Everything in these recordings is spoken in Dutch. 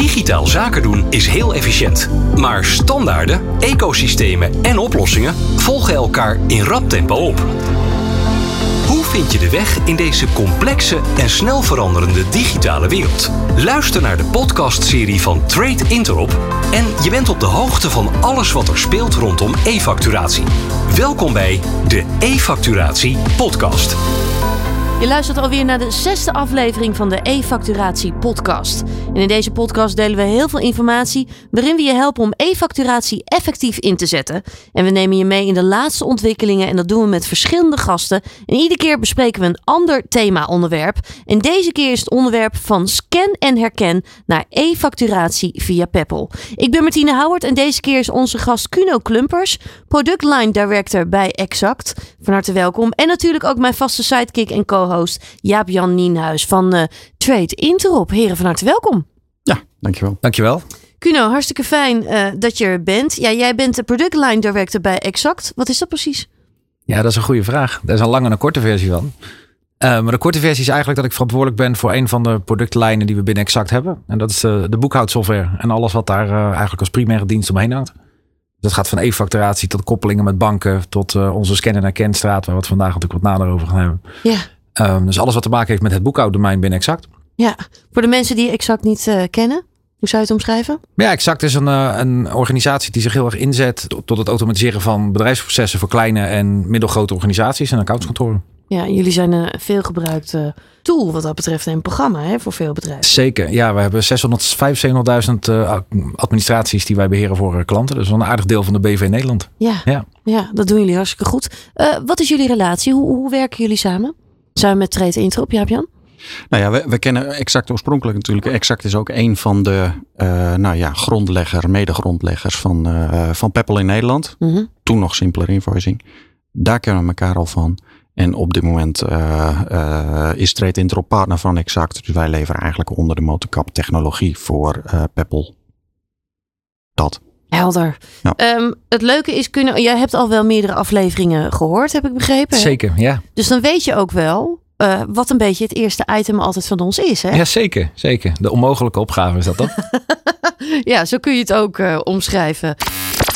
Digitaal zaken doen is heel efficiënt. Maar standaarden, ecosystemen en oplossingen volgen elkaar in rap tempo op. Hoe vind je de weg in deze complexe en snel veranderende digitale wereld? Luister naar de podcastserie van Trade Interop en je bent op de hoogte van alles wat er speelt rondom e-facturatie. Welkom bij de e-facturatie podcast. Je luistert alweer naar de zesde aflevering van de e-facturatie podcast. En in deze podcast delen we heel veel informatie waarin we je helpen om e-facturatie effectief in te zetten. En we nemen je mee in de laatste ontwikkelingen en dat doen we met verschillende gasten. En iedere keer bespreken we een ander thema-onderwerp. En deze keer is het onderwerp van scan en herken naar e-facturatie via Peppel. Ik ben Martine Howard en deze keer is onze gast Kuno Klumpers, Product Line Director bij Exact. Van harte welkom. En natuurlijk ook mijn vaste sidekick en co co-host Jaap-Jan Nienhuis van uh, Trade Interop. Heren, van harte welkom. Ja, dankjewel. Dankjewel. Kuno, hartstikke fijn uh, dat je er bent. Ja, jij bent de product line director bij Exact. Wat is dat precies? Ja, dat is een goede vraag. Er is een lange en een korte versie van. Uh, maar de korte versie is eigenlijk dat ik verantwoordelijk ben voor een van de productlijnen die we binnen Exact hebben. En dat is de, de boekhoudsoftware en alles wat daar uh, eigenlijk als primaire dienst omheen hangt. Dat gaat van e-facturatie tot koppelingen met banken, tot uh, onze scannen naar kenstraat, waar we het vandaag natuurlijk wat nader over gaan hebben. Ja. Um, dus alles wat te maken heeft met het boekhouddomein binnen Exact. Ja, voor de mensen die Exact niet uh, kennen, hoe zou je het omschrijven? Ja, Exact is een, uh, een organisatie die zich heel erg inzet tot het automatiseren van bedrijfsprocessen voor kleine en middelgrote organisaties en accountskantoren. Ja, jullie zijn een veelgebruikte tool wat dat betreft en een programma hè, voor veel bedrijven. Zeker, ja. We hebben 675.000 uh, administraties die wij beheren voor klanten. Dus wel een aardig deel van de BV Nederland. Ja, ja. ja dat doen jullie hartstikke goed. Uh, wat is jullie relatie? Hoe, hoe werken jullie samen? Samen met Trade Interop, Jaap Jan? Nou ja, we, we, kennen Exact oorspronkelijk natuurlijk. Exact is ook een van de uh, nou ja, grondlegger, mede-grondleggers van, uh, van Peppel in Nederland. Mm -hmm. Toen nog simpeler invoicing. Daar kennen we elkaar al van. En op dit moment uh, is Trade Interop partner van Exact. Dus wij leveren eigenlijk onder de motorkap technologie voor Peppel. Dat. Helder. Ja. Um, het leuke is, kunnen, jij hebt al wel meerdere afleveringen gehoord, heb ik begrepen. Hè? Zeker, ja. Dus dan weet je ook wel uh, wat een beetje het eerste item altijd van ons is. Hè? Ja, zeker, zeker. De onmogelijke opgave is dat toch? ja, zo kun je het ook uh, omschrijven.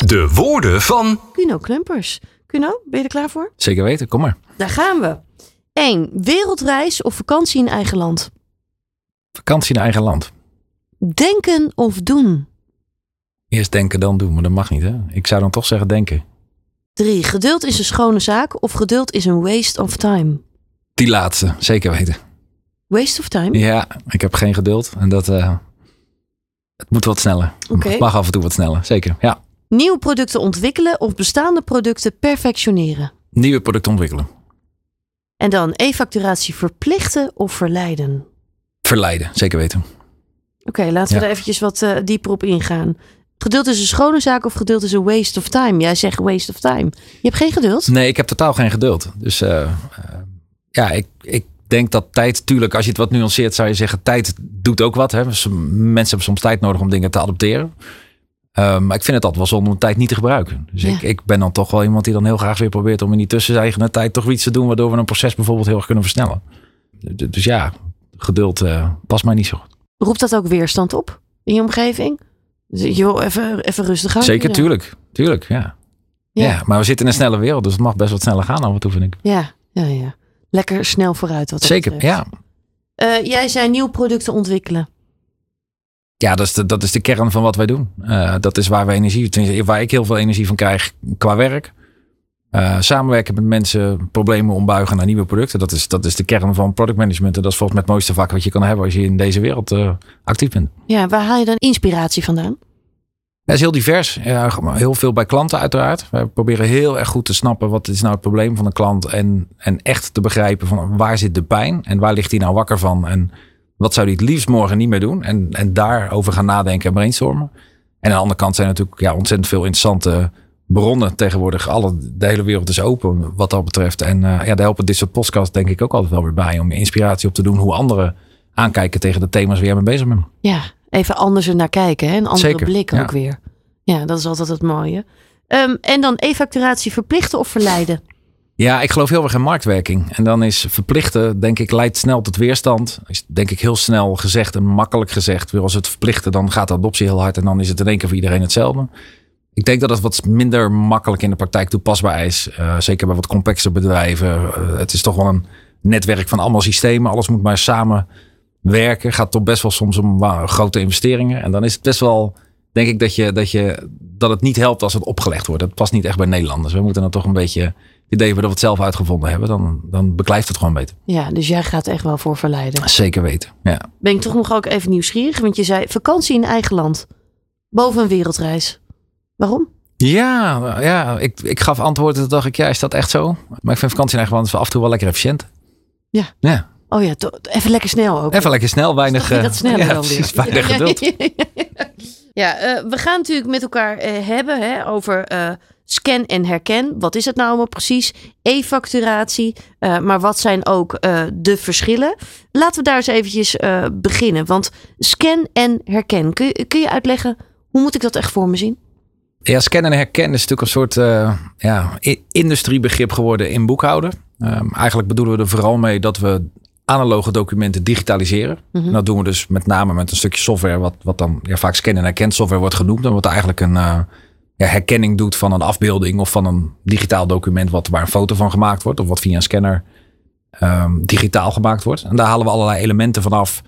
De woorden van Kuno Klumpers. Kuno, ben je er klaar voor? Zeker weten, kom maar. Daar gaan we. 1. Wereldreis of vakantie in eigen land? Vakantie in eigen land. Denken of doen? Eerst denken, dan doen, maar dat mag niet. Hè? Ik zou dan toch zeggen denken. 3. Geduld is een schone zaak of geduld is een waste of time? Die laatste, zeker weten. Waste of time? Ja, ik heb geen geduld. En dat. Uh, het moet wat sneller. Okay. Het mag af en toe wat sneller, zeker. Ja. Nieuwe producten ontwikkelen of bestaande producten perfectioneren? Nieuwe producten ontwikkelen. En dan e-facturatie verplichten of verleiden? Verleiden, zeker weten. Oké, okay, laten we Ja. er eventjes wat uh, dieper op ingaan. Geduld is een schone zaak of geduld is een waste of time? Jij zegt waste of time. Je hebt geen geduld? Nee, ik heb totaal geen geduld. Dus uh, uh, ja, ik, ik denk dat tijd, tuurlijk, als je het wat nuanceert, zou je zeggen, tijd doet ook wat. Hè? Mensen hebben soms tijd nodig om dingen te adopteren. Uh, maar ik vind het altijd wel zonde om tijd niet te gebruiken. Dus Ja. ik, ik ben dan toch wel iemand die dan heel graag weer probeert om in die tussenzijgende tijd toch iets te doen, waardoor we een proces bijvoorbeeld heel erg kunnen versnellen. Dus ja, geduld uh, past mij niet zo goed. Roept dat ook weerstand op in je omgeving? Dus, Joh, even, even rustig aan. Zeker, Ja. tuurlijk. Tuurlijk, ja. Ja. ja. maar we zitten in een snelle wereld, dus het mag best wat sneller gaan af en toe, vind ik. Ja, ja, ja. Lekker snel vooruit wat Zeker, ja. Eh, jij zei nieuwe producten ontwikkelen. Ja, dat is de, dat is de kern van wat wij doen. Uh, dat is waar we energie, waar ik heel veel energie van krijg qua werk. Uh, samenwerken met mensen, problemen ombuigen naar nieuwe producten. Dat is, dat is de kern van product management. En dat is volgens mij het mooiste vak wat je kan hebben als je in deze wereld uh, actief bent. Ja, waar haal je dan inspiratie vandaan? Het is heel divers. Ja, heel veel bij klanten uiteraard. We proberen heel erg goed te snappen wat is nou het probleem van een klant. En, en echt te begrijpen van waar zit de pijn en waar ligt hij nou wakker van. En wat zou hij het liefst morgen niet meer doen. En, en daarover gaan nadenken en brainstormen. En aan de andere kant zijn natuurlijk ja, ontzettend veel interessante bronnen tegenwoordig. Alle, de hele wereld is open wat dat betreft. En uh, ja, daar helpen dit soort podcasts denk ik ook altijd wel weer bij. Om inspiratie op te doen hoe anderen aankijken tegen de thema's waar jij mee bezig bent. Ja, even anders er naar kijken. Hè? Een andere Zeker, blik ja. ook weer. Ja, dat is altijd het mooie. Um, en dan e-facturatie verplichten of verleiden? Ja, ik geloof heel erg in marktwerking. En dan is verplichten, denk ik, leidt snel tot weerstand. Is denk ik heel snel gezegd en makkelijk gezegd. Weer als het verplichten, dan gaat de adoptie heel hard en dan is het in één keer voor iedereen hetzelfde. Ik denk dat het wat minder makkelijk in de praktijk toepasbaar is. Uh, zeker bij wat complexere bedrijven. Uh, het is toch wel een netwerk van allemaal systemen. Alles moet maar samen werken. Gaat toch best wel soms om grote investeringen. En dan is het best wel, denk ik, dat, je, dat, je, dat het niet helpt als het opgelegd wordt. Dat past niet echt bij Nederlanders. We moeten dan toch een beetje idee hebben dat we het zelf uitgevonden hebben. Dan, dan beklijft het gewoon beter. Ja, dus jij gaat echt wel voor verleiden. Zeker weten, ja. Ben ik toch nog ook even nieuwsgierig. Want je zei vakantie in eigen land. Boven een wereldreis. Waarom? Ja, ja ik, ik gaf antwoorden. Toen dacht ik, ja, is dat echt zo? Maar ik vind vakantie in eigen land af en toe wel lekker efficiënt. Ja. Ja. Oh ja, even lekker snel ook. Even lekker snel, weinig. Dat, dat sneller ja, dan precies, weer. weinig geduld. ja, uh, we gaan natuurlijk met elkaar uh, hebben hè, over uh, scan en herken. Wat is het nou allemaal precies? E-facturatie. maar wat zijn ook de verschillen? Laten we daar eens eventjes beginnen. Want scan en herken. Kun je, kun je uitleggen hoe moet ik dat echt voor me zien? Ja, scannen en herkennen is natuurlijk een soort ja, industriebegrip geworden in boekhouden. Um, eigenlijk bedoelen we er vooral mee dat we analoge documenten digitaliseren. Mm -hmm. Dat doen we dus met name met een stukje software, wat, wat dan ja, vaak scannen en herken software wordt genoemd. En wat eigenlijk een uh, herkenning doet van een afbeelding of van een digitaal document wat, waar een foto van gemaakt wordt. Of wat via een scanner um, digitaal gemaakt wordt. En daar halen we allerlei elementen vanaf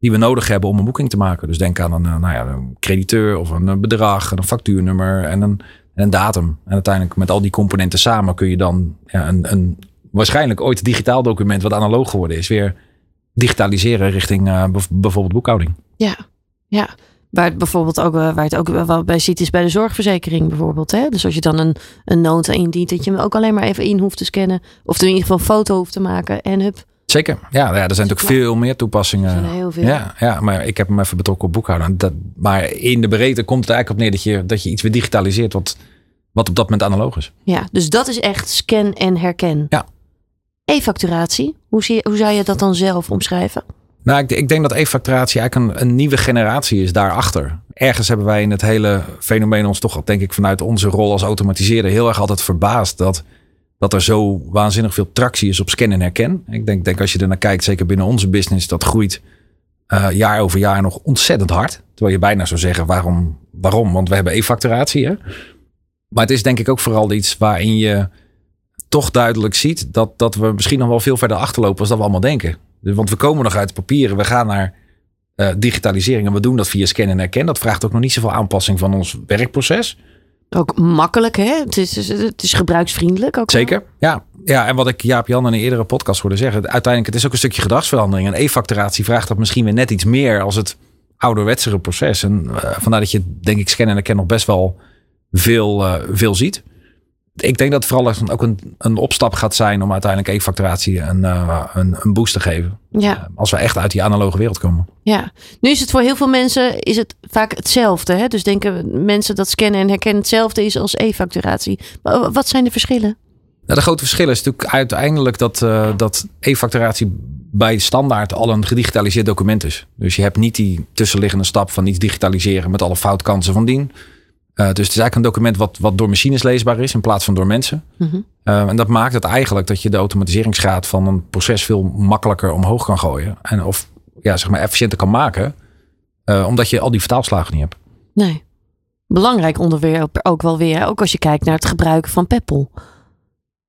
die we nodig hebben om een boeking te maken. Dus denk aan een, nou ja, een crediteur of een bedrag, een factuurnummer en een, en datum. En uiteindelijk met al die componenten samen kun je dan ja, een, een waarschijnlijk ooit digitaal document wat analoog geworden is, weer digitaliseren richting uh, bijvoorbeeld boekhouding. Ja, ja. Waar het bijvoorbeeld ook, waar het ook wel bij ziet, is bij de zorgverzekering bijvoorbeeld. Hè? Dus als je dan een, een nota indient, dat je hem ook alleen maar even in hoeft te scannen. Of er in ieder geval een foto hoeft te maken en hup. Zeker. Ja, ja er zijn natuurlijk veel meer toepassingen. Er zijn heel veel. Ja, ja, maar ik heb hem even betrokken op boekhouden. Dat, maar in de breedte komt het eigenlijk op neer dat je, dat je iets weer digitaliseert wat, wat op dat moment analoog is. Ja, dus dat is echt scan en herken. Ja. E-facturatie, hoe, zie, hoe zou je dat dan zelf omschrijven? Nou, ik, ik denk dat e-facturatie eigenlijk een, nieuwe generatie is daarachter. Ergens hebben wij in het hele fenomeen ons toch, denk ik, vanuit onze rol als automatiseerder heel erg altijd verbaasd dat, dat er zo waanzinnig veel tractie is op scan en herken. Ik denk, denk als je er naar kijkt, zeker binnen onze business, dat groeit uh, jaar over jaar nog ontzettend hard. Terwijl je bijna zou zeggen, waarom? waarom? Want we hebben e-facturatie. Maar het is denk ik ook vooral iets waarin je toch duidelijk ziet dat, dat we misschien nog wel veel verder achterlopen als dat we allemaal denken. Want we komen nog uit papieren, we gaan naar uh, digitalisering en we doen dat via scan en herken. Dat vraagt ook nog niet zoveel aanpassing van ons werkproces. Ook makkelijk, hè? Het is, het is gebruiksvriendelijk ook. Zeker, ja. ja. En wat ik Jaap Jan in een eerdere podcast hoorde zeggen, uiteindelijk het is ook een stukje gedragsverandering. En e-facturatie vraagt dat misschien weer net iets meer als het ouderwetsere proces. En uh, vandaar dat je, denk ik, scan en herken nog best wel veel, uh, veel ziet ik denk dat het vooral ook een, een opstap gaat zijn om uiteindelijk e-facturatie een, uh, een, een boost te geven. Ja. Uh, als we echt uit die analoge wereld komen. Ja, nu is het voor heel veel mensen is het vaak hetzelfde. Hè? Dus denken mensen dat scannen en herkennen hetzelfde is als e-facturatie. Wat zijn de verschillen? Nou, de grote verschil is natuurlijk uiteindelijk dat, uh, dat e-facturatie bij standaard al een gedigitaliseerd document is. Dus je hebt niet die tussenliggende stap van iets digitaliseren met alle foutkansen van dien. Uh, dus het is eigenlijk een document wat, wat door machines leesbaar is in plaats van door mensen. Mm -hmm. uh, en dat maakt het eigenlijk dat je de automatiseringsgraad van een proces veel makkelijker omhoog kan gooien. En of ja, zeg maar efficiënter kan maken. Uh, omdat je al die vertaalslagen niet hebt. Nee. Belangrijk onderwerp ook wel weer. Ook als je kijkt naar het gebruik van Peppel.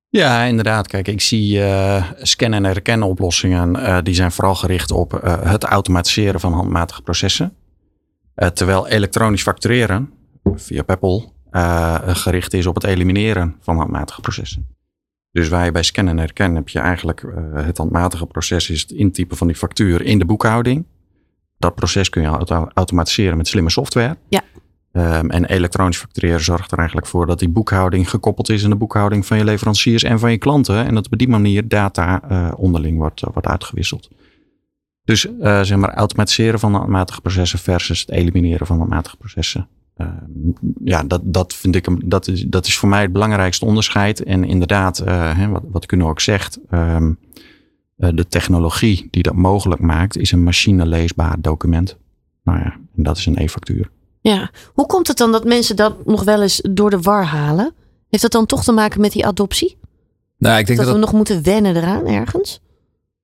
Ja, inderdaad. Kijk, ik zie uh, scan- en herkennen oplossingen. Uh, die zijn vooral gericht op uh, het automatiseren van handmatige processen. terwijl elektronisch factureren via Peppel uh, gericht is op het elimineren van handmatige processen. Dus waar je bij scannen en herkennen heb je eigenlijk uh, het handmatige proces is het intypen van die factuur in de boekhouding. Dat proces kun je auto automatiseren met slimme software. Ja. Um, en elektronisch factureren zorgt er eigenlijk voor dat die boekhouding gekoppeld is aan de boekhouding van je leveranciers en van je klanten. En dat op die manier data uh, onderling wordt, wordt uitgewisseld. Dus zeg maar automatiseren van handmatige processen versus het elimineren van handmatige processen. Uh, ja, dat, dat vind ik dat is, dat is voor mij het belangrijkste onderscheid. En inderdaad, uh, hè, wat, wat Kuno ook zegt, um, uh, de technologie die dat mogelijk maakt, is een machineleesbaar document. Nou ja, en dat is een e-factuur. Ja, hoe komt het dan dat mensen dat nog wel eens door de war halen? Heeft dat dan toch te maken met die adoptie? Nou, ik denk dat, dat, we nog moeten wennen eraan ergens?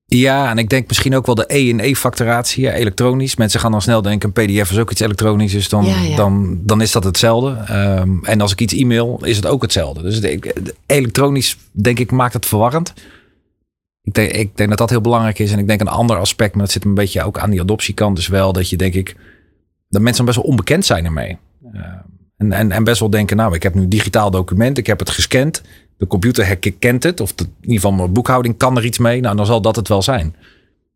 Ja, en ik denk misschien ook wel de E en E-facturatie, ja, elektronisch. Mensen gaan dan snel denken, een PDF is ook iets elektronisch, dus dan, Ja, ja. dan, dan is dat hetzelfde. Ehm, en als ik iets e-mail, is het ook hetzelfde. Dus de, elektronisch, denk ik, maakt het verwarrend. Ik denk, ik denk dat dat heel belangrijk is. En ik denk een ander aspect, maar dat zit een beetje ook aan die adoptiekant, is wel dat je, denk ik, dat mensen best wel onbekend zijn ermee. Ehm, en, en, en best wel denken, nou, ik heb nu een digitaal document, ik heb het gescand. De computer herkent het, of de, in ieder geval mijn boekhouding kan er iets mee. Nou, dan zal dat het wel zijn.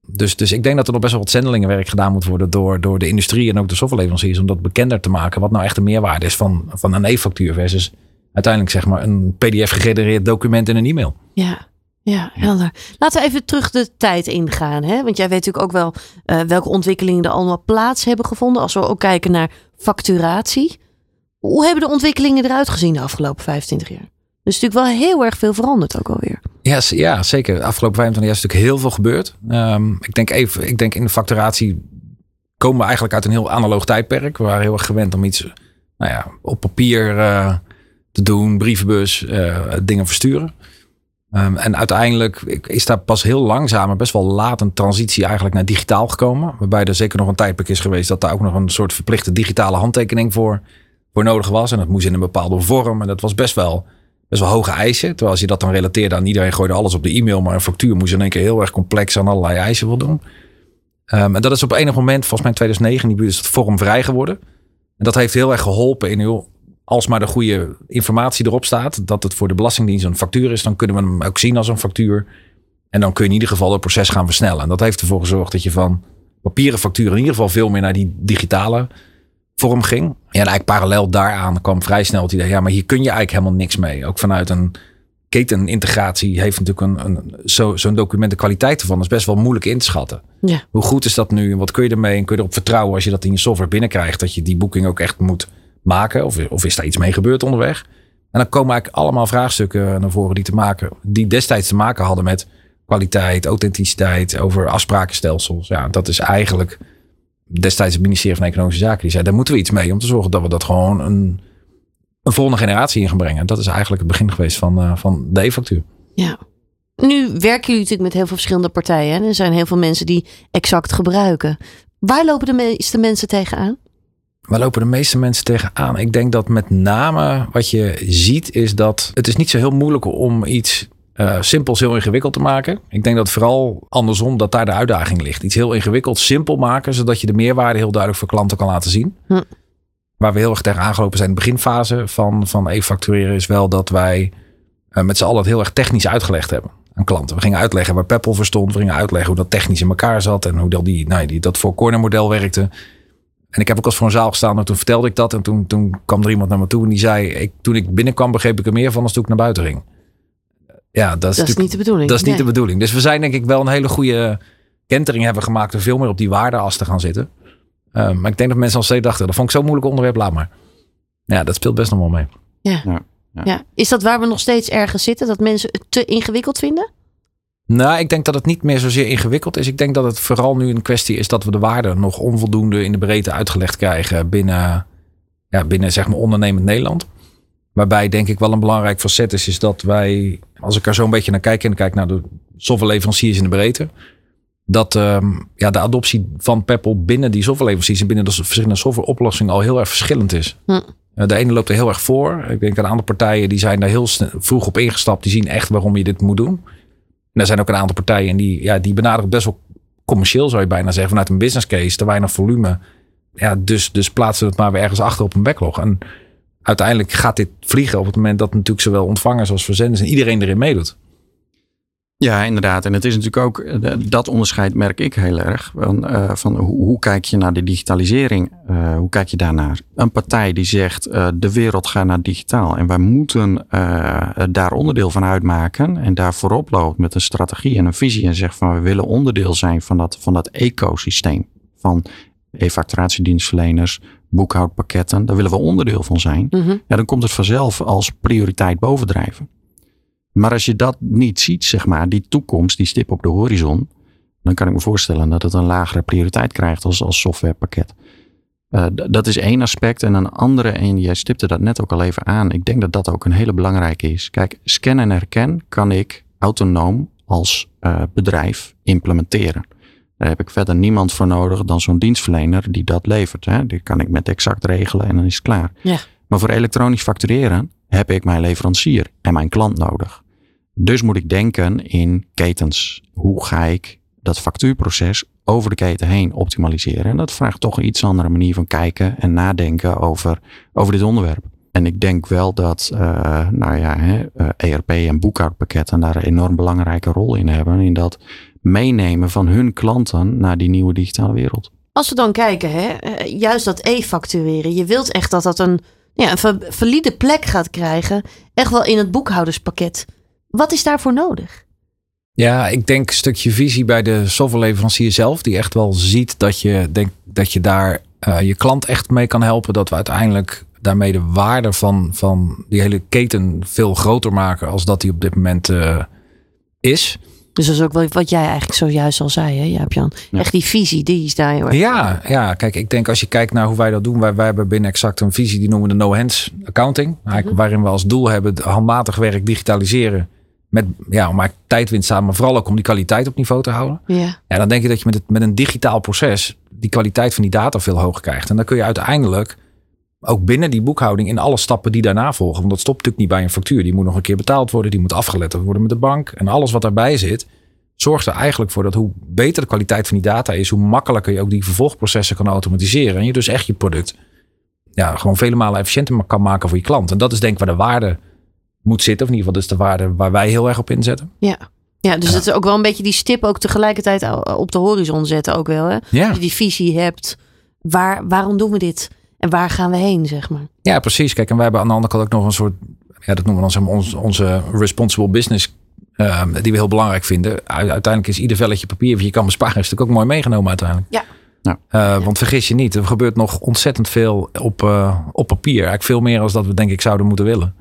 Dus, dus ik denk dat er nog best wel wat zendelingenwerk gedaan moet worden door, door de industrie en ook de softwareleveranciers om dat bekender te maken. Wat nou echt de meerwaarde is van, van een e-factuur versus uiteindelijk zeg maar een PDF gegenereerd document in een e-mail. Ja, ja, helder. Laten we even terug de tijd ingaan. Hè? Want jij weet natuurlijk ook wel eh, welke ontwikkelingen er allemaal plaats hebben gevonden. Als we ook kijken naar facturatie. Hoe hebben de ontwikkelingen eruit gezien de afgelopen 25 jaar? Is natuurlijk wel heel erg veel veranderd ook alweer. Ja, zeker. Afgelopen 25 jaar is natuurlijk heel veel gebeurd. Ehm, ik denk even, ik denk in de facturatie komen we eigenlijk uit een heel analoog tijdperk. We waren heel erg gewend om iets nou ja, op papier eh, te doen, brievenbus, eh, dingen versturen. Ehm, en uiteindelijk is daar pas heel langzaam, maar best wel laat een transitie eigenlijk naar digitaal gekomen. Waarbij er zeker nog een tijdperk is geweest dat daar ook nog een soort verplichte digitale handtekening voor, voor nodig was. En dat moest in een bepaalde vorm. En dat was best wel, best wel hoge eisen. Terwijl als je dat dan relateerde aan iedereen gooide alles op de e-mail. Maar een factuur moest in één keer heel erg complex aan allerlei eisen voldoen. Ehm, en dat is op enig moment, volgens mij in 2009, in die buurt is het vormvrij geworden. En dat heeft heel erg geholpen in heel, als maar de goede informatie erop staat, dat het voor de Belastingdienst een factuur is, dan kunnen we hem ook zien als een factuur. En dan kun je in ieder geval het proces gaan versnellen. En dat heeft ervoor gezorgd dat je van papieren facturen in ieder geval veel meer naar die digitale vorm ging. En eigenlijk parallel daaraan kwam vrij snel het idee, ja, maar hier kun je eigenlijk helemaal niks mee. Ook vanuit een ketenintegratie heeft natuurlijk een, een, zo- zo'n document de kwaliteit ervan is best wel moeilijk in te schatten. Ja. Hoe goed is dat nu? En wat kun je ermee? En kun je erop vertrouwen als je dat in je software binnenkrijgt, dat je die boeking ook echt moet maken? Of, of is daar iets mee gebeurd onderweg? En dan komen eigenlijk allemaal vraagstukken naar voren die te maken, die destijds te maken hadden met kwaliteit, authenticiteit, over afsprakenstelsels. Ja, dat is eigenlijk destijds het ministerie van Economische Zaken. Die zei, daar moeten we iets mee om te zorgen dat we dat gewoon een, een volgende generatie in gaan brengen. En dat is eigenlijk het begin geweest van, eh, van de e-factuur. Ja. Nu werken jullie natuurlijk met heel veel verschillende partijen. En er zijn heel veel mensen die exact gebruiken. Waar lopen de meeste mensen tegenaan? Waar lopen de meeste mensen tegenaan? Ik denk dat met name wat je ziet is dat het is niet zo heel moeilijk om iets eh, simpels heel ingewikkeld te maken. Ik denk dat vooral andersom dat daar de uitdaging ligt. Iets heel ingewikkeld simpel maken, zodat je de meerwaarde heel duidelijk voor klanten kan laten zien. Hm. Waar we heel erg tegen aangelopen zijn in de beginfase van, van e-factureren is wel dat wij eh, met z'n allen het heel erg technisch uitgelegd hebben aan klanten. We gingen uitleggen waar Peppel voor stond. We gingen uitleggen hoe dat technisch in elkaar zat en hoe dat, die, nou, die, dat voor corner model werkte. En ik heb ook als voor een zaal gestaan en toen vertelde ik dat. En toen, toen kwam er iemand naar me toe en die zei... Ik, toen ik binnenkwam begreep ik er meer van als toen ik naar buiten ging. Ja, dat is, Dat is natuurlijk- niet de bedoeling. dat is niet Nee. de bedoeling. Dus we zijn denk ik wel een hele goede kentering hebben gemaakt... door veel meer op die waardeas te gaan zitten. Uh, maar ik denk dat mensen al steeds dachten... dat vond ik zo'n moeilijk onderwerp, laat maar. Ja, dat speelt best nog wel mee. Ja. Is dat waar we nog steeds ergens zitten? Dat mensen het te ingewikkeld vinden? Nou, ik denk dat het niet meer zozeer ingewikkeld is. Ik denk dat het vooral nu een kwestie is dat we de waarde nog onvoldoende in de breedte uitgelegd krijgen binnen, ja, binnen zeg maar ondernemend Nederland. Waarbij denk ik wel een belangrijk facet is, is dat wij, als ik er zo een beetje naar kijk en kijk naar de softwareleveranciers in de breedte, dat ehm, ja, de adoptie van Peppel binnen die softwareleveranciers en binnen de verschillende softwareoplossingen al heel erg verschillend is. Hm. Uh, De ene loopt er heel erg voor. Ik denk aan andere partijen die zijn daar heel vroeg op ingestapt. Die zien echt waarom je dit moet doen. En er zijn ook een aantal partijen die, ja, die benaderen best wel commercieel, zou je bijna zeggen, vanuit een business case, te weinig volume. Ja, dus, dus plaatsen we het maar weer ergens achter op een backlog. En uiteindelijk gaat dit vliegen op het moment dat natuurlijk zowel ontvangers als verzenders en iedereen erin meedoet. Ja, inderdaad. En het is natuurlijk ook, eh, dat onderscheid merk ik heel erg. Van, eh, van hoe, kijk je naar de digitalisering? Eh, hoe kijk je daarnaar? Een partij die zegt, de wereld gaat naar digitaal. En wij moeten daar onderdeel van uitmaken. En daar voorop loopt met een strategie en een visie. En zegt van, we willen onderdeel zijn van dat, van dat ecosysteem. Van e-facturatiedienstverleners, boekhoudpakketten. Daar willen we onderdeel van zijn. Mhm. Ja, dan komt het vanzelf als prioriteit bovendrijven. Maar als je dat niet ziet, zeg maar, die toekomst, die stip op de horizon, dan kan ik me voorstellen dat het een lagere prioriteit krijgt als, als softwarepakket. Uh, dat is één aspect. En een andere, en jij stipte dat net ook al even aan. Ik denk dat dat ook een hele belangrijke is. Kijk, scan en herken kan ik autonoom als uh, bedrijf implementeren. Daar heb ik verder niemand voor nodig dan zo'n dienstverlener die dat levert. Hè. Die kan ik met exact regelen en dan is het klaar. Ja. Maar voor elektronisch factureren heb ik mijn leverancier en mijn klant nodig. Dus moet ik denken in ketens. Hoe ga ik dat factuurproces over de keten heen optimaliseren? En dat vraagt toch een iets andere manier van kijken en nadenken over, over dit onderwerp. En ik denk wel dat uh, nou ja, hè, ERP eh, e en boekhoudpakketten daar een enorm belangrijke rol in hebben. In dat meenemen van hun klanten naar die nieuwe digitale wereld. Als we dan kijken, hè, eh, juist dat e-factureren. Je wilt echt dat dat een, ja, een valide plek gaat krijgen. Echt wel in het boekhouderspakket. Wat is daarvoor nodig? Ja, ik denk een stukje visie bij de softwareleverancier zelf. Die echt wel ziet dat je, denk, dat je daar uh, je klant echt mee kan helpen. Dat we uiteindelijk daarmee de waarde van, van die hele keten veel groter maken. Als dat die op dit moment uh, is. Dus dat is ook wel wat jij eigenlijk zojuist al zei, hè, Jaap-Jan? Ja. Echt die visie, die is daar heel erg. Ja, ja, kijk, ik denk als je kijkt naar hoe wij dat doen. Wij, wij hebben binnen Exact een visie, die noemen we de no-hands accounting. -hmm. Waarin we als doel hebben handmatig werk digitaliseren met, ja, om maar tijdwinst samen, maar vooral ook om die kwaliteit op niveau te houden. Ja. ja dan denk je dat je met, het, met een digitaal proces die kwaliteit van die data veel hoger krijgt. En dan kun je uiteindelijk ook binnen die boekhouding in alle stappen die daarna volgen. Want dat stopt natuurlijk niet bij een factuur. Die moet nog een keer betaald worden, die moet afgeletterd worden met de bank. En alles wat daarbij zit, zorgt er eigenlijk voor dat hoe beter de kwaliteit van die data is, hoe makkelijker je ook die vervolgprocessen kan automatiseren. En je dus echt je product ja, gewoon vele malen efficiënter kan maken voor je klant. En dat is denk ik waar de waarde moet zitten. Of in ieder geval, dat is de waarde waar wij heel erg op inzetten. Ja. Ja, dus het is ook wel een beetje die stip ook tegelijkertijd op de horizon zetten ook wel. Hè? Ja. Als je die visie hebt. Waar, waarom doen we dit? En waar gaan we heen, zeg maar? Ja, precies. Kijk, en wij hebben aan de andere kant ook nog een soort... Ja, dat noemen we dan onze, onze responsible business... Uh, die we heel belangrijk vinden. Uiteindelijk is ieder velletje papier wat je kan besparen... is natuurlijk ook mooi meegenomen uiteindelijk. Ja. Uh, want vergis je niet, er gebeurt nog ontzettend veel op, uh, op papier. Eigenlijk veel meer dan dat we denk ik zouden moeten willen.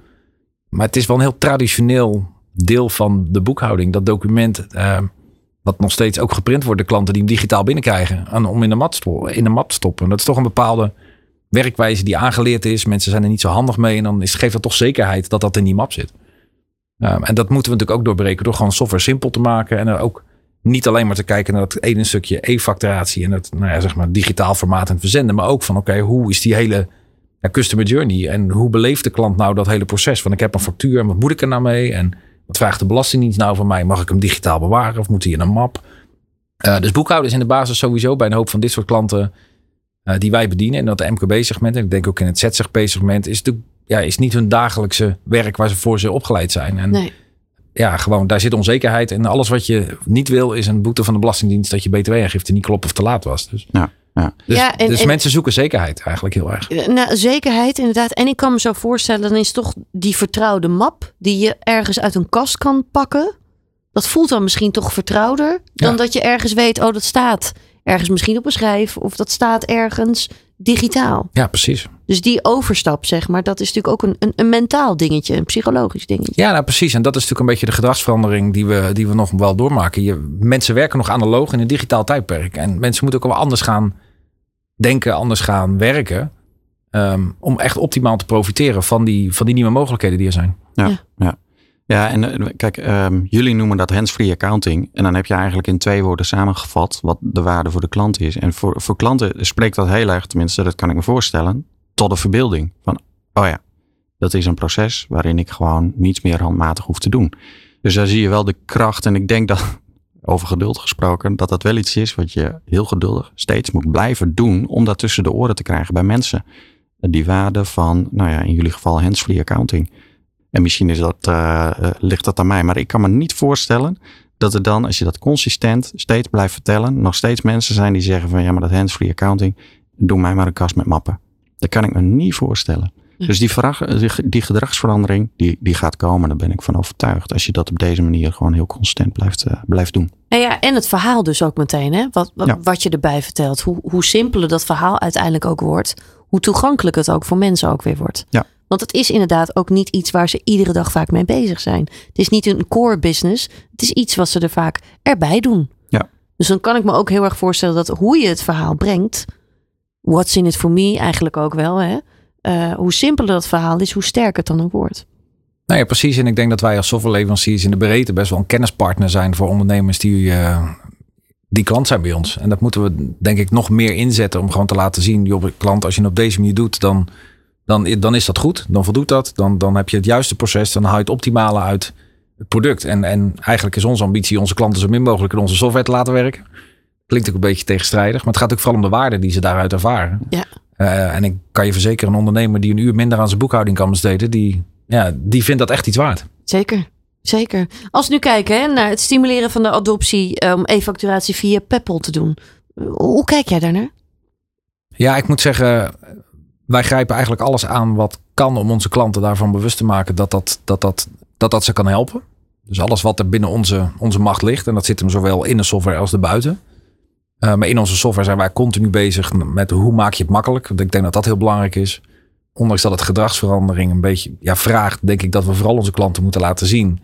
Maar het is wel een heel traditioneel deel van de boekhouding. Dat document, uh, wat nog steeds ook geprint wordt, de klanten die hem digitaal binnenkrijgen. En om in de, mat in de map te stoppen. Dat is toch een bepaalde werkwijze die aangeleerd is. Mensen zijn er niet zo handig mee. En dan is, geeft dat toch zekerheid dat dat in die map zit. Uh, en dat moeten we natuurlijk ook doorbreken door gewoon software simpel te maken. En ook niet alleen maar te kijken naar dat ene stukje e-facturatie en het nou ja, zeg maar digitaal formaat en verzenden. Maar ook van oké, hoe is die hele ja, customer journey. En hoe beleeft de klant nou dat hele proces? Van ik heb een factuur en wat moet ik er nou mee? En wat vraagt de Belastingdienst nou van mij? Mag ik hem digitaal bewaren of moet hij in een map? Uh, dus boekhouden is in de basis sowieso bij een hoop van dit soort klanten die wij bedienen. En dat de MKB-segment, en ik denk ook in het ZZP-segment, is natuurlijk ja, is niet hun dagelijkse werk waar ze voor ze opgeleid zijn. En nee. ja, gewoon daar zit onzekerheid. En alles wat je niet wil is een boete van de Belastingdienst dat je btw-aangifte niet klopt of te laat was. Dus. Ja. Ja. Dus, Ja, en- dus en- mensen zoeken zekerheid eigenlijk heel erg. Nou, zekerheid inderdaad. En ik kan me zo voorstellen, dan is toch die vertrouwde map die je ergens uit een kast kan pakken. Dat voelt dan misschien toch vertrouwder dan Ja. dat je ergens weet, oh dat staat ergens misschien op een schijf of dat staat ergens digitaal. Ja, precies. Dus die overstap, zeg maar, dat is natuurlijk ook een, een, een mentaal dingetje, een psychologisch dingetje. Ja, nou precies. En dat is natuurlijk een beetje de gedragsverandering die we, die we nog wel doormaken. Je, mensen werken nog analoog in een digitaal tijdperk. En mensen moeten ook wel anders gaan denken, anders gaan werken. ehm, om echt optimaal te profiteren van die, van die nieuwe mogelijkheden die er zijn. Ja, Ja. ja. Ja. en eh, kijk, ehm, jullie noemen dat hands-free accounting. En dan heb je eigenlijk in twee woorden samengevat wat de waarde voor de klant is. En voor, voor klanten spreekt dat heel erg, tenminste, dat kan ik me voorstellen, tot de verbeelding. Van, oh ja, dat is een proces waarin ik gewoon niets meer handmatig hoef te doen. Dus daar zie je wel de kracht. En ik denk dat, over geduld gesproken, dat dat wel iets is wat je heel geduldig steeds moet blijven doen om dat tussen de oren te krijgen bij mensen. Die waarde van, nou ja, in jullie geval hands-free accounting. En misschien is dat, eh, eh, ligt dat aan mij. Maar ik kan me niet voorstellen dat er dan, als je dat consistent steeds blijft vertellen, nog steeds mensen zijn die zeggen van ja, maar dat hands-free accounting, doe mij maar een kast met mappen. Dat kan ik me niet voorstellen. Dus die, vraag, die, die gedragsverandering, die, die gaat komen. Daar ben ik van overtuigd. Als je dat op deze manier gewoon heel consistent blijft, eh, blijft doen. En, ja, en het verhaal dus ook meteen, hè? Wat, wat, Ja. wat je erbij vertelt. Hoe, hoe simpeler dat verhaal uiteindelijk ook wordt. Hoe toegankelijk het ook voor mensen ook weer wordt. Ja. Want het is inderdaad ook niet iets waar ze iedere dag vaak mee bezig zijn. Het is niet een core business. Het is iets wat ze er vaak erbij doen. Ja. Dus dan kan ik me ook heel erg voorstellen dat hoe je het verhaal brengt, what's in it for me eigenlijk ook wel. Hè? Uh, hoe simpeler dat verhaal is, hoe sterker het dan ook wordt. Nou ja, precies. En ik denk dat wij als softwareleveranciers in de breedte best wel een kennispartner zijn voor ondernemers die, uh, die klant zijn bij ons. En dat moeten we denk ik nog meer inzetten om gewoon te laten zien, joh, klant, als je het op deze manier doet, dan, dan, dan is dat goed. Dan voldoet dat. Dan, dan heb je het juiste proces. Dan haal je het optimale uit het product. En, en eigenlijk is onze ambitie onze klanten zo min mogelijk in onze software te laten werken. Klinkt ook een beetje tegenstrijdig, maar het gaat ook vooral om de waarde die ze daaruit ervaren. Ja. Uh, en ik kan je verzekeren, een ondernemer die een uur minder aan zijn boekhouding kan besteden, die, ja, die vindt dat echt iets waard. Zeker. Zeker. Als we nu kijken hè, naar het stimuleren van de adoptie om e-facturatie via Peppel te doen. Hoe kijk jij daarnaar? Ja, ik moet zeggen, wij grijpen eigenlijk alles aan wat kan om onze klanten daarvan bewust te maken dat dat, dat, dat, dat, dat ze kan helpen. Dus alles wat er binnen onze, onze macht ligt. En dat zit hem zowel in de software als erbuiten. Uh, maar in onze software zijn wij continu bezig met hoe maak je het makkelijk. Want ik denk dat dat heel belangrijk is. Ondanks dat het gedragsverandering een beetje ja, vraagt, denk ik dat we vooral onze klanten moeten laten zien.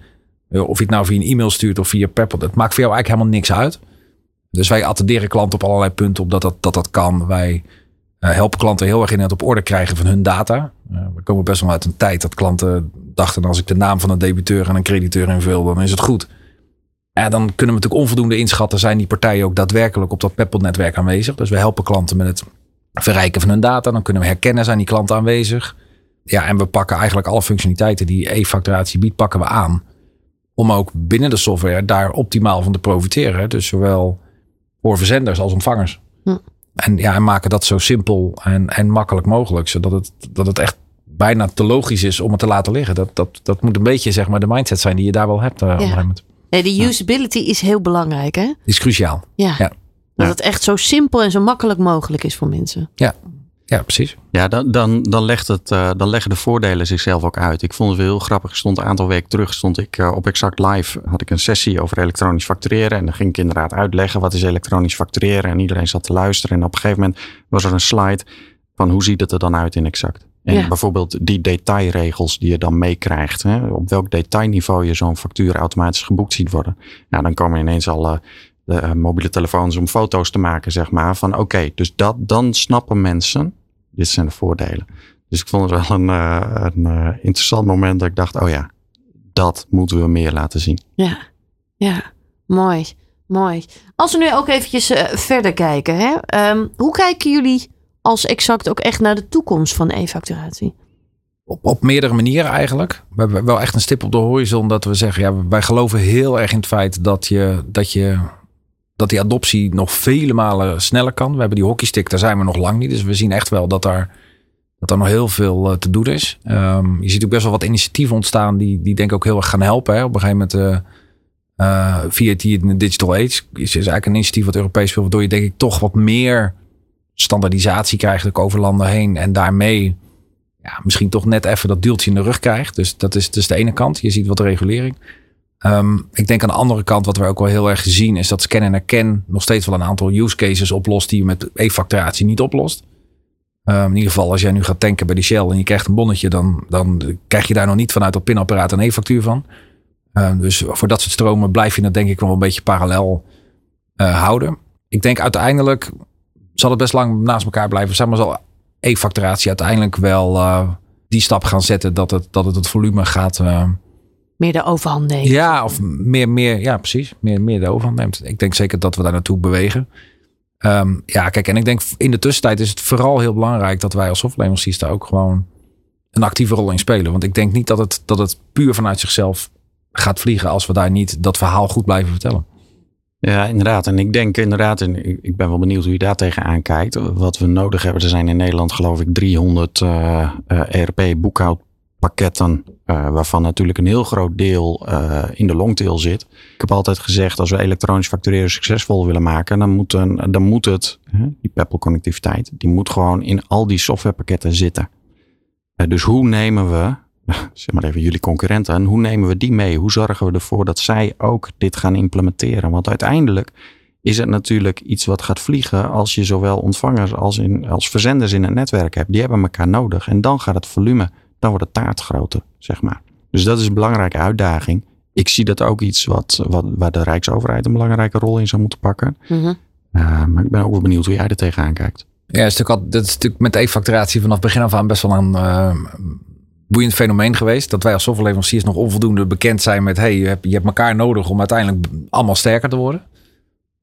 Uh, of je het nou via een e-mail stuurt of via Peppel. Het maakt voor jou eigenlijk helemaal niks uit. Dus wij attenderen klanten op allerlei punten op dat dat, dat, dat kan. Wij helpen klanten heel erg in het op orde krijgen van hun data. we komen best wel uit een tijd dat klanten dachten als ik de naam van een debiteur en een crediteur invul, dan is het goed. Ja, dan kunnen we natuurlijk onvoldoende inschatten. Zijn die partijen ook daadwerkelijk op dat Peppel-netwerk aanwezig? Dus we helpen klanten met het verrijken van hun data. Dan kunnen we herkennen, zijn die klanten aanwezig? Ja, en we pakken eigenlijk alle functionaliteiten die e-facturatie biedt, pakken we aan. Om ook binnen de software daar optimaal van te profiteren. Dus zowel voor verzenders als ontvangers. Hm. En, ja, en maken dat zo simpel en, en makkelijk mogelijk. Zodat het, dat het echt bijna te logisch is om het te laten liggen. Dat, dat, dat moet een beetje zeg maar, de mindset zijn die je daar wel hebt. Uh, ja. Nee, de usability is heel belangrijk, hè? Is cruciaal. Ja. ja. Dat het echt zo simpel en zo makkelijk mogelijk is voor mensen. Ja, ja, precies. Ja, dan, dan, dan, legt het, uh, dan leggen de voordelen zichzelf ook uit. Ik vond het wel heel grappig. Ik stond een aantal weken terug stond ik, uh, op Exact Live. Had ik een sessie over elektronisch factureren. En dan ging ik inderdaad uitleggen wat is elektronisch factureren. En iedereen zat te luisteren. En op een gegeven moment was er een slide van hoe ziet het er dan uit in Exact. En bijvoorbeeld die detailregels die je dan meekrijgt. Op welk detailniveau je zo'n factuur automatisch geboekt ziet worden. Nou, dan komen ineens al uh, de uh, mobiele telefoons om foto's te maken, zeg maar. Van oké, dus dat, dan snappen mensen. Dit zijn de voordelen. Dus ik vond het wel een, uh, een interessant moment dat ik dacht, oh ja, dat moeten we meer laten zien. Ja, ja, mooi, mooi. Als we nu ook eventjes verder kijken. Hè? Um, hoe kijken jullie als exact ook echt naar de toekomst van e-facturatie? Op, op meerdere manieren eigenlijk. We hebben wel echt een stip op de horizon dat we zeggen, ja, wij geloven heel erg in het feit dat je, dat je dat die adoptie nog vele malen sneller kan. We hebben die hockeystick, daar zijn we nog lang niet. Dus we zien echt wel dat er, dat er nog heel veel uh, te doen is. Um, je ziet ook best wel wat initiatieven ontstaan die, die denk ik ook heel erg gaan helpen. Hè. Op een gegeven moment uh, in de Digital Age is, is eigenlijk een initiatief wat Europees wil, waardoor je denk ik toch wat meer standaardisatie krijgt over landen heen. En daarmee ja, misschien toch net even dat duwtje in de rug krijgt. Dus dat is dus de ene kant. Je ziet wat regulering. Um, ik denk aan de andere kant, wat we ook wel heel erg zien, is dat scan en herken nog steeds wel een aantal use cases oplost die je met e-facturatie niet oplost. Um, in ieder geval, als jij nu gaat tanken bij de Shell en je krijgt een bonnetje, dan, dan krijg je daar nog niet vanuit dat pinapparaat een e-factuur van. Um, dus voor dat soort stromen blijf je dat denk ik wel een beetje parallel uh, houden. Ik denk uiteindelijk zal het best lang naast elkaar blijven. Zeg maar zal e-facturatie uiteindelijk wel uh, die stap gaan zetten dat het, dat het, het volume gaat. Meer de overhand neemt. Ja, of meer, meer, ja, precies. Meer, meer de overhand neemt. Ik denk zeker dat we daar naartoe bewegen. Um, ja, kijk, en ik denk in de tussentijd is het vooral heel belangrijk dat wij als softwareleveranciers daar ook gewoon een actieve rol in spelen. Want ik denk niet dat het, dat het puur vanuit zichzelf gaat vliegen als we daar niet dat verhaal goed blijven vertellen. Ja, inderdaad. En ik denk inderdaad, en ik ben wel benieuwd hoe je daar tegenaan kijkt. Wat we nodig hebben, er zijn in Nederland geloof ik 300 uh, uh, ERP-boekhoudpakketten. Uh, waarvan natuurlijk een heel groot deel uh, in de longtail zit. Ik heb altijd gezegd, als we elektronisch factureren succesvol willen maken, dan moet, dan moet het, die Peppel-connectiviteit, die moet gewoon in al die softwarepakketten zitten. Uh, dus hoe nemen we zeg maar even jullie concurrenten. En hoe nemen we die mee? Hoe zorgen we ervoor dat zij ook dit gaan implementeren? Want uiteindelijk is het natuurlijk iets wat gaat vliegen als je zowel ontvangers als, in, als verzenders in het netwerk hebt. Die hebben elkaar nodig. En dan gaat het volume, dan wordt de taart groter, zeg maar. Dus dat is een belangrijke uitdaging. Ik zie dat ook iets wat, wat, waar de Rijksoverheid een belangrijke rol in zou moeten pakken. Mm -hmm. uh, maar ik ben ook wel benieuwd hoe jij er tegenaan kijkt. Ja, is natuurlijk al, dat is natuurlijk met e-facturatie vanaf begin af aan best wel een uh, boeiend fenomeen geweest. Dat wij als softwareleveranciers nog onvoldoende bekend zijn met... hey, je hebt, je hebt elkaar nodig om uiteindelijk allemaal sterker te worden.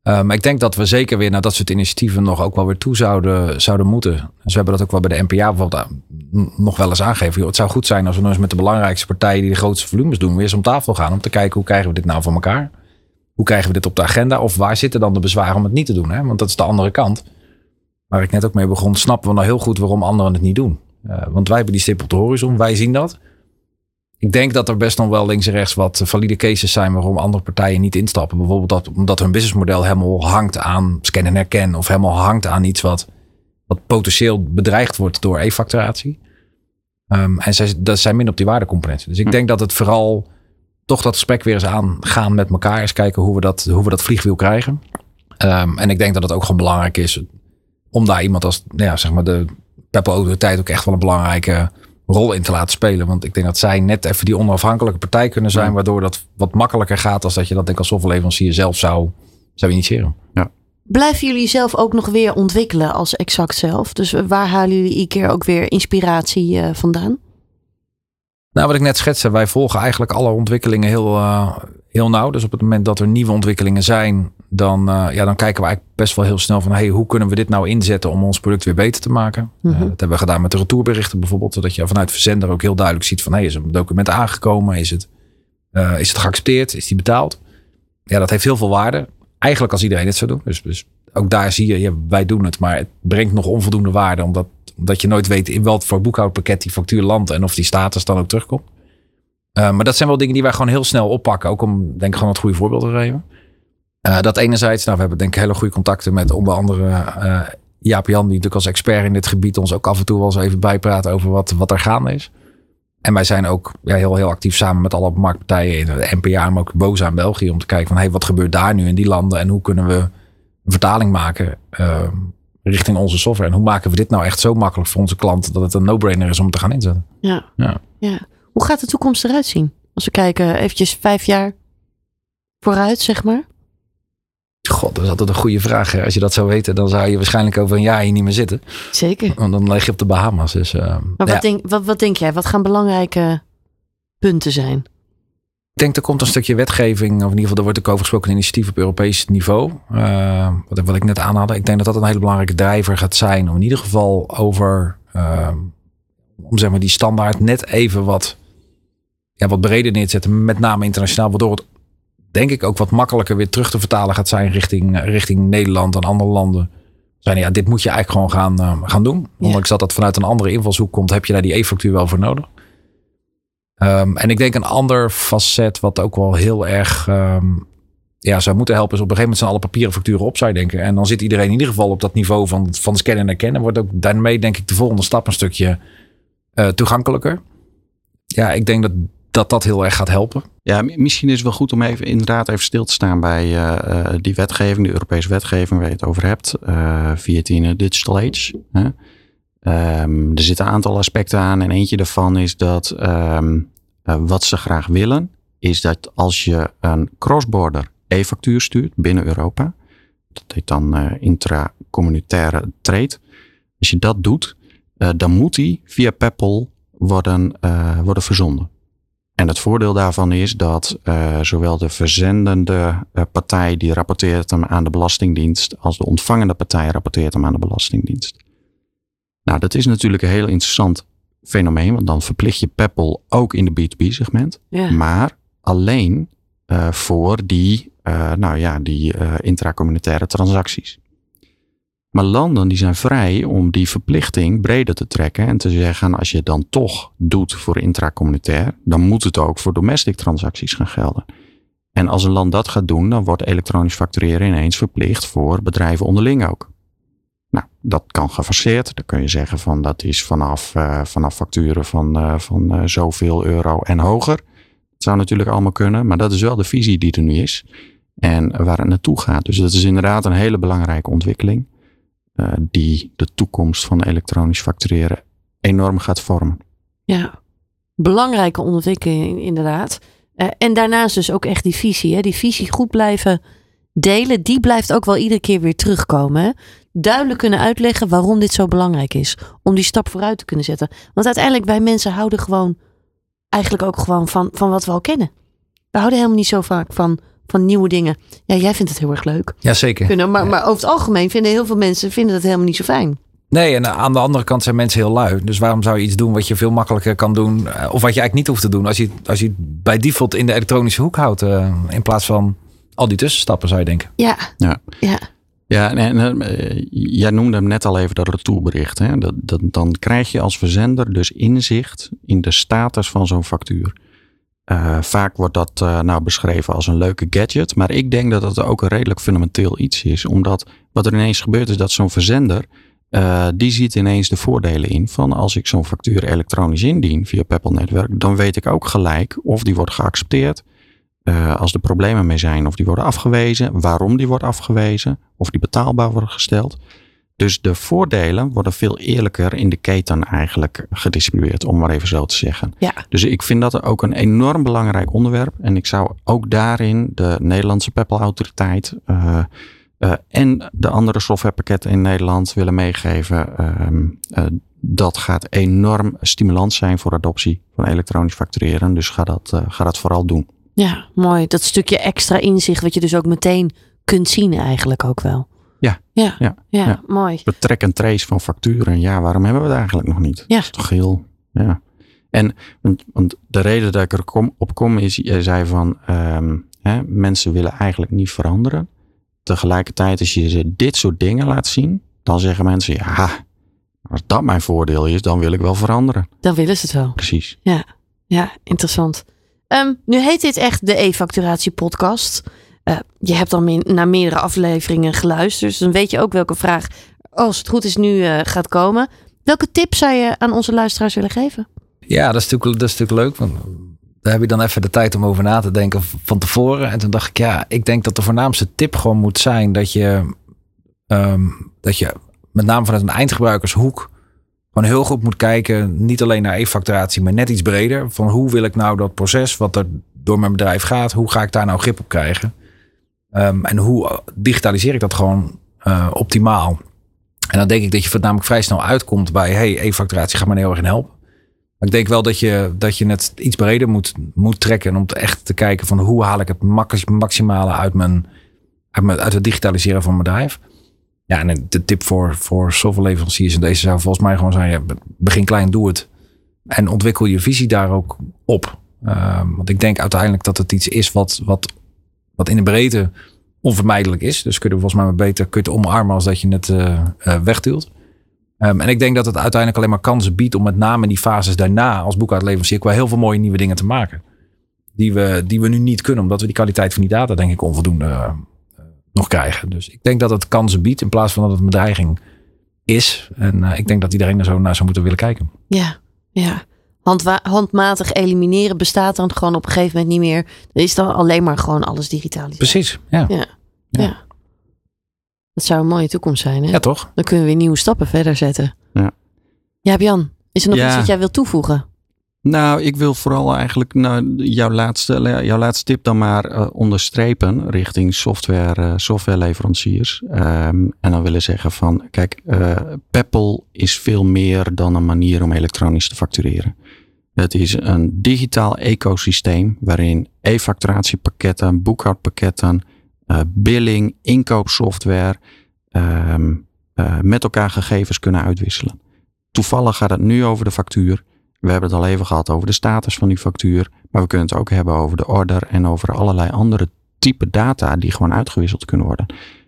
Um, ik denk dat we zeker weer naar dat soort initiatieven nog ook wel weer toe zouden, zouden moeten. We hebben dat ook wel bij de NPA bijvoorbeeld nog wel eens aangegeven. het zou goed zijn als we nog eens met de belangrijkste partijen die de grootste volumes doen, weer eens om tafel gaan om te kijken hoe krijgen we dit nou van elkaar. Hoe krijgen we dit op de agenda? Of waar zitten dan de bezwaren om het niet te doen? Hè? Want dat is de andere kant. Waar ik net ook mee begon, snappen we nou heel goed waarom anderen het niet doen. Uh, want wij hebben die stip op de horizon, wij zien dat. Ik denk dat er best nog wel links en rechts wat valide cases zijn waarom andere partijen niet instappen. Bijvoorbeeld dat, omdat hun businessmodel helemaal hangt aan scan en herken. Of helemaal hangt aan iets wat, wat potentieel bedreigd wordt door e-facturatie. Um, en zij, dat zijn min op die waardecomponenten. Dus ik hm. denk dat het vooral toch dat gesprek weer eens aangaan met elkaar. Eens kijken hoe we dat, hoe we dat vliegwiel krijgen. Um, en ik denk dat het ook gewoon belangrijk is om daar iemand als nou ja, zeg maar de Peppo-autoriteit ook echt wel een belangrijke rol in te laten spelen. Want ik denk dat zij net even die onafhankelijke partij kunnen zijn, waardoor dat wat makkelijker gaat als dat je dat denk als softwareleverancier zelf zou, zou initiëren. Ja. Blijven jullie zelf ook nog weer ontwikkelen als exact zelf? Dus waar halen jullie iedere keer ook weer inspiratie uh, vandaan? Nou, wat ik net schetste, wij volgen eigenlijk alle ontwikkelingen heel, uh, heel nauw. Dus op het moment dat er nieuwe ontwikkelingen zijn, dan, uh, ja, dan kijken we eigenlijk best wel heel snel van hey, hoe kunnen we dit nou inzetten om ons product weer beter te maken. Mm -hmm. uh, dat hebben we gedaan met de retourberichten bijvoorbeeld, zodat je vanuit verzender ook heel duidelijk ziet van hey, is een document aangekomen? Is het, uh, is het geaccepteerd? Is die betaald? Ja, dat heeft heel veel waarde. Eigenlijk als iedereen dit zou doen. Dus, dus ook daar zie je, ja, wij doen het, maar het brengt nog onvoldoende waarde, omdat, omdat je nooit weet in welk voor boekhoudpakket die factuur landt en of die status dan ook terugkomt. Maar dat zijn wel dingen die wij gewoon heel snel oppakken. Ook om, denk ik, gewoon het goede voorbeeld te geven. Uh, dat enerzijds, nou, we hebben denk ik hele goede contacten met onder andere uh, Jaap Jan, die natuurlijk als expert in dit gebied ons ook af en toe wel eens even bijpraat over wat, wat er gaande is. En wij zijn ook ja, heel, heel actief samen met alle marktpartijen in de NPA, maar ook BOZA in België, om te kijken van hey, wat gebeurt daar nu in die landen en hoe kunnen we een vertaling maken uh, richting onze software. En hoe maken we dit nou echt zo makkelijk voor onze klanten dat het een no-brainer is om te gaan inzetten. Ja. ja. ja. Hoe gaat de toekomst eruit zien? Als we kijken eventjes vijf jaar vooruit, zeg maar. God, dat is altijd een goede vraag. Als je dat zou weten, dan zou je waarschijnlijk over een jaar hier niet meer zitten. Zeker. Want dan leg je op de Bahamas. Dus, uh, maar wat, denk, wat, wat denk jij? Wat gaan belangrijke punten zijn? Ik denk er komt een stukje wetgeving, of in ieder geval er wordt ook over gesproken een initiatief op Europees niveau. Uh, wat, wat, ik net aanhaalde. Ik denk dat dat een hele belangrijke drijver gaat zijn. Om in ieder geval over, uh, om zeg maar die standaard net even wat, ja, wat breder neer te zetten. Met name internationaal, waardoor het denk ik ook wat makkelijker weer terug te vertalen gaat zijn richting, richting Nederland en andere landen. Zijn, ja, dit moet je eigenlijk gewoon gaan, uh, gaan doen. Ja. Ondanks dat dat vanuit een andere invalshoek komt, heb je daar die e-factuur wel voor nodig. Um, en ik denk een ander facet wat ook wel heel erg um, ja, zou moeten helpen, is op een gegeven moment zijn alle papieren facturen op, zou je denken. En dan zit iedereen in ieder geval op dat niveau van, van scannen en herkennen. Wordt ook daarmee, denk ik, de volgende stap een stukje uh, toegankelijker. Ja, ik denk dat dat dat heel erg gaat helpen. Ja, misschien is het wel goed om even inderdaad even stil te staan bij uh, die wetgeving, de Europese wetgeving waar je het over hebt, uh, 14 Digital Age. Hè? Um, er zitten een aantal aspecten aan en eentje daarvan is dat uh, wat ze graag willen, is dat als je een cross-border e-factuur stuurt binnen Europa, dat heet dan intracommunitaire trade, als je dat doet, dan moet die via Peppel worden, worden verzonden. En het voordeel daarvan is dat uh, zowel de verzendende uh, partij die rapporteert hem aan de Belastingdienst, als de ontvangende partij rapporteert hem aan de Belastingdienst. Nou, dat is natuurlijk een heel interessant fenomeen, want dan verplicht je Peppel ook in de B2B-segment, ja. maar alleen uh, voor die, nou ja, die intracommunitaire transacties. Maar landen die zijn vrij om die verplichting breder te trekken en te zeggen, als je het dan toch doet voor intracommunitair, dan moet het ook voor domestic transacties gaan gelden. En als een land dat gaat doen, dan wordt elektronisch factureren ineens verplicht voor bedrijven onderling ook. Nou, dat kan gefaseerd. Dan kun je zeggen van dat is vanaf, uh, vanaf facturen van, uh, van uh, zoveel euro en hoger. Dat zou natuurlijk allemaal kunnen, maar dat is wel de visie die er nu is. En waar het naartoe gaat. Dus dat is inderdaad een hele belangrijke ontwikkeling. Uh, die de toekomst van elektronisch factureren enorm gaat vormen. Ja, belangrijke ontwikkeling inderdaad. Uh, en daarnaast dus ook echt die visie. Hè? Die visie goed blijven delen, die blijft ook wel iedere keer weer terugkomen. Duidelijk kunnen uitleggen waarom dit zo belangrijk is. Om die stap vooruit te kunnen zetten. Want uiteindelijk, wij mensen houden gewoon eigenlijk ook gewoon van, van wat we al kennen. We houden helemaal niet zo vaak van, van nieuwe dingen. Ja, jij vindt het heel erg leuk. Jazeker. Kunnen, maar, maar over het algemeen vinden heel veel mensen vinden dat helemaal niet zo fijn. Nee, en aan de andere kant zijn mensen heel lui. Dus waarom zou je iets doen wat je veel makkelijker kan doen? eh, Of wat je eigenlijk niet hoeft te doen. Als je, als je het bij default in de elektronische hoek houdt. eh, in plaats van al die tussenstappen zou je denken. Ja, Ja. ja. Ja, en, en, eh, jij noemde hem net al even dat retourbericht. Hè? Dat, dat, dan krijg je als verzender dus inzicht in de status van zo'n factuur. Eh, vaak wordt dat eh, nou beschreven als een leuke gadget. Maar ik denk dat het ook een redelijk fundamenteel iets is. Omdat wat er ineens gebeurt is dat zo'n verzender... eh, die ziet ineens de voordelen in van als ik zo'n factuur elektronisch indien via Peppel Netwerk. Dan weet ik ook gelijk of die wordt geaccepteerd. als er problemen mee zijn, of die worden afgewezen, waarom die wordt afgewezen, of die betaalbaar worden gesteld. Dus de voordelen worden veel eerlijker in de keten eigenlijk gedistribueerd, om maar even zo te zeggen. Ja. Dus ik vind dat ook een enorm belangrijk onderwerp. En ik zou ook daarin de Nederlandse Peppel-autoriteit eh, eh, en de andere softwarepakketten in Nederland willen meegeven. Ehm, eh, dat gaat enorm stimulans zijn voor adoptie van elektronisch factureren. Dus ga dat, ga dat vooral doen. Ja, mooi. Dat stukje extra inzicht wat je dus ook meteen kunt zien eigenlijk ook wel. Ja, Ja, ja, ja, ja. mooi. Track en trace van facturen. Ja, waarom hebben we het eigenlijk nog niet? Ja. Dat is toch heel, ja. En want, want de reden dat ik er kom, op kom is, je zei van, ehm, hè, mensen willen eigenlijk niet veranderen. Tegelijkertijd, als je ze dit soort dingen laat zien, dan zeggen mensen, ja, als dat mijn voordeel is, dan wil ik wel veranderen. Dan willen ze het wel. Precies. Ja, interessant. Ehm, nu heet dit echt de e-facturatie podcast. Eh, je hebt me- naar meerdere afleveringen geluisterd. Dus dan weet je ook welke vraag, als het goed is, nu eh, gaat komen. Welke tip zou je aan onze luisteraars willen geven? Ja, dat is natuurlijk, dat is natuurlijk leuk. Want daar heb je dan even de tijd om over na te denken van tevoren. En toen dacht ik, ja, ik denk dat de voornaamste tip gewoon moet zijn dat je, ehm, dat je met name vanuit een eindgebruikershoek gewoon heel goed moet kijken. Niet alleen naar e-facturatie, maar net iets breder. Van hoe wil ik nou dat proces wat er door mijn bedrijf gaat, hoe ga ik daar nou grip op krijgen? Ehm, en hoe digitaliseer ik dat gewoon eh, optimaal? En dan denk ik dat je namelijk vrij snel uitkomt bij, hey, e-facturatie gaat me heel erg in helpen. Maar ik denk wel dat je, dat je het iets breder moet, moet trekken. Om echt te kijken van hoe haal ik het max- maximale uit, mijn, uit, het digitaliseren van mijn bedrijf. Ja, en de tip voor, voor softwareleveranciers in deze zou volgens mij gewoon zijn: begin klein, doe het. En ontwikkel je visie daar ook op. Ehm, want ik denk uiteindelijk dat het iets is wat, wat, wat in de breedte onvermijdelijk is. Dus kun je er volgens mij maar beter het omarmen als dat je het eh, wegduwt. Ehm, en ik denk dat het uiteindelijk alleen maar kansen biedt om met name in die fases daarna als boekhoudleverancier qua heel veel mooie nieuwe dingen te maken. Die we, die we nu niet kunnen, omdat we die kwaliteit van die data denk ik onvoldoende eh, nog krijgen. Dus ik denk dat het kansen biedt in plaats van dat het een bedreiging is. En ik denk dat iedereen er zo naar zou moeten willen kijken. Ja, ja. Handwa- handmatig elimineren bestaat dan gewoon op een gegeven moment niet meer. Dan is dan alleen maar gewoon alles digitaal. Precies, ja. Ja. Ja. Dat zou een mooie toekomst zijn. Hè? Ja, toch? Dan kunnen we weer nieuwe stappen verder zetten. Ja. Ja, Jan, is er nog Ja. iets wat jij wilt toevoegen? Nou, ik wil vooral eigenlijk nou, jouw, laatste, jouw laatste tip dan maar eh, onderstrepen richting software, eh, softwareleveranciers. Ehm, en dan willen zeggen van, kijk, eh Peppel is veel meer dan een manier om elektronisch te factureren. Het is een digitaal ecosysteem waarin e-facturatiepakketten, boekhoudpakketten, eh, billing, inkoopsoftware ehm, eh, met elkaar gegevens kunnen uitwisselen. Toevallig gaat het nu over de factuur. We hebben het al even gehad over de status van die factuur. Maar we kunnen het ook hebben over de order en over allerlei andere type data die gewoon uitgewisseld kunnen worden.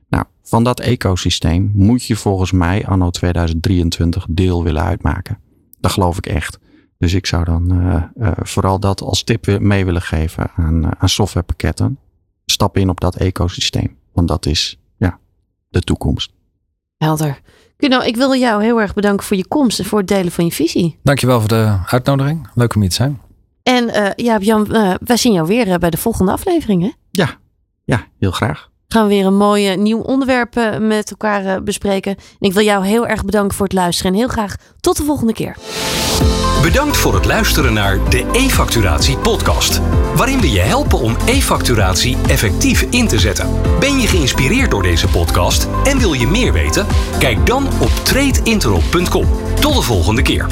Nou, van dat ecosysteem moet je volgens mij anno 2023 deel willen uitmaken. Dat geloof ik echt. Dus ik zou dan eh, eh, vooral dat als tip weer mee willen geven aan, eh, aan softwarepakketten. Stap in op dat ecosysteem. Want dat is ja, de toekomst. Helder. Kuno, ik wil jou heel erg bedanken voor je komst en voor het delen van je visie. Dankjewel voor de uitnodiging. Leuk om hier te zijn. En eh, ja, Jan, eh, wij zien jou weer bij de volgende aflevering. Hè? Ja, ja heel graag. Gaan we weer een mooi nieuw onderwerp eh, met elkaar eh, bespreken. En ik wil jou heel erg bedanken voor het luisteren en heel graag tot de volgende keer. Bedankt voor het luisteren naar de e-facturatie podcast, waarin we je helpen om e-facturatie effectief in te zetten. Ben je geïnspireerd door deze podcast en wil je meer weten? Kijk dan op tradeintero.com. Tot de volgende keer.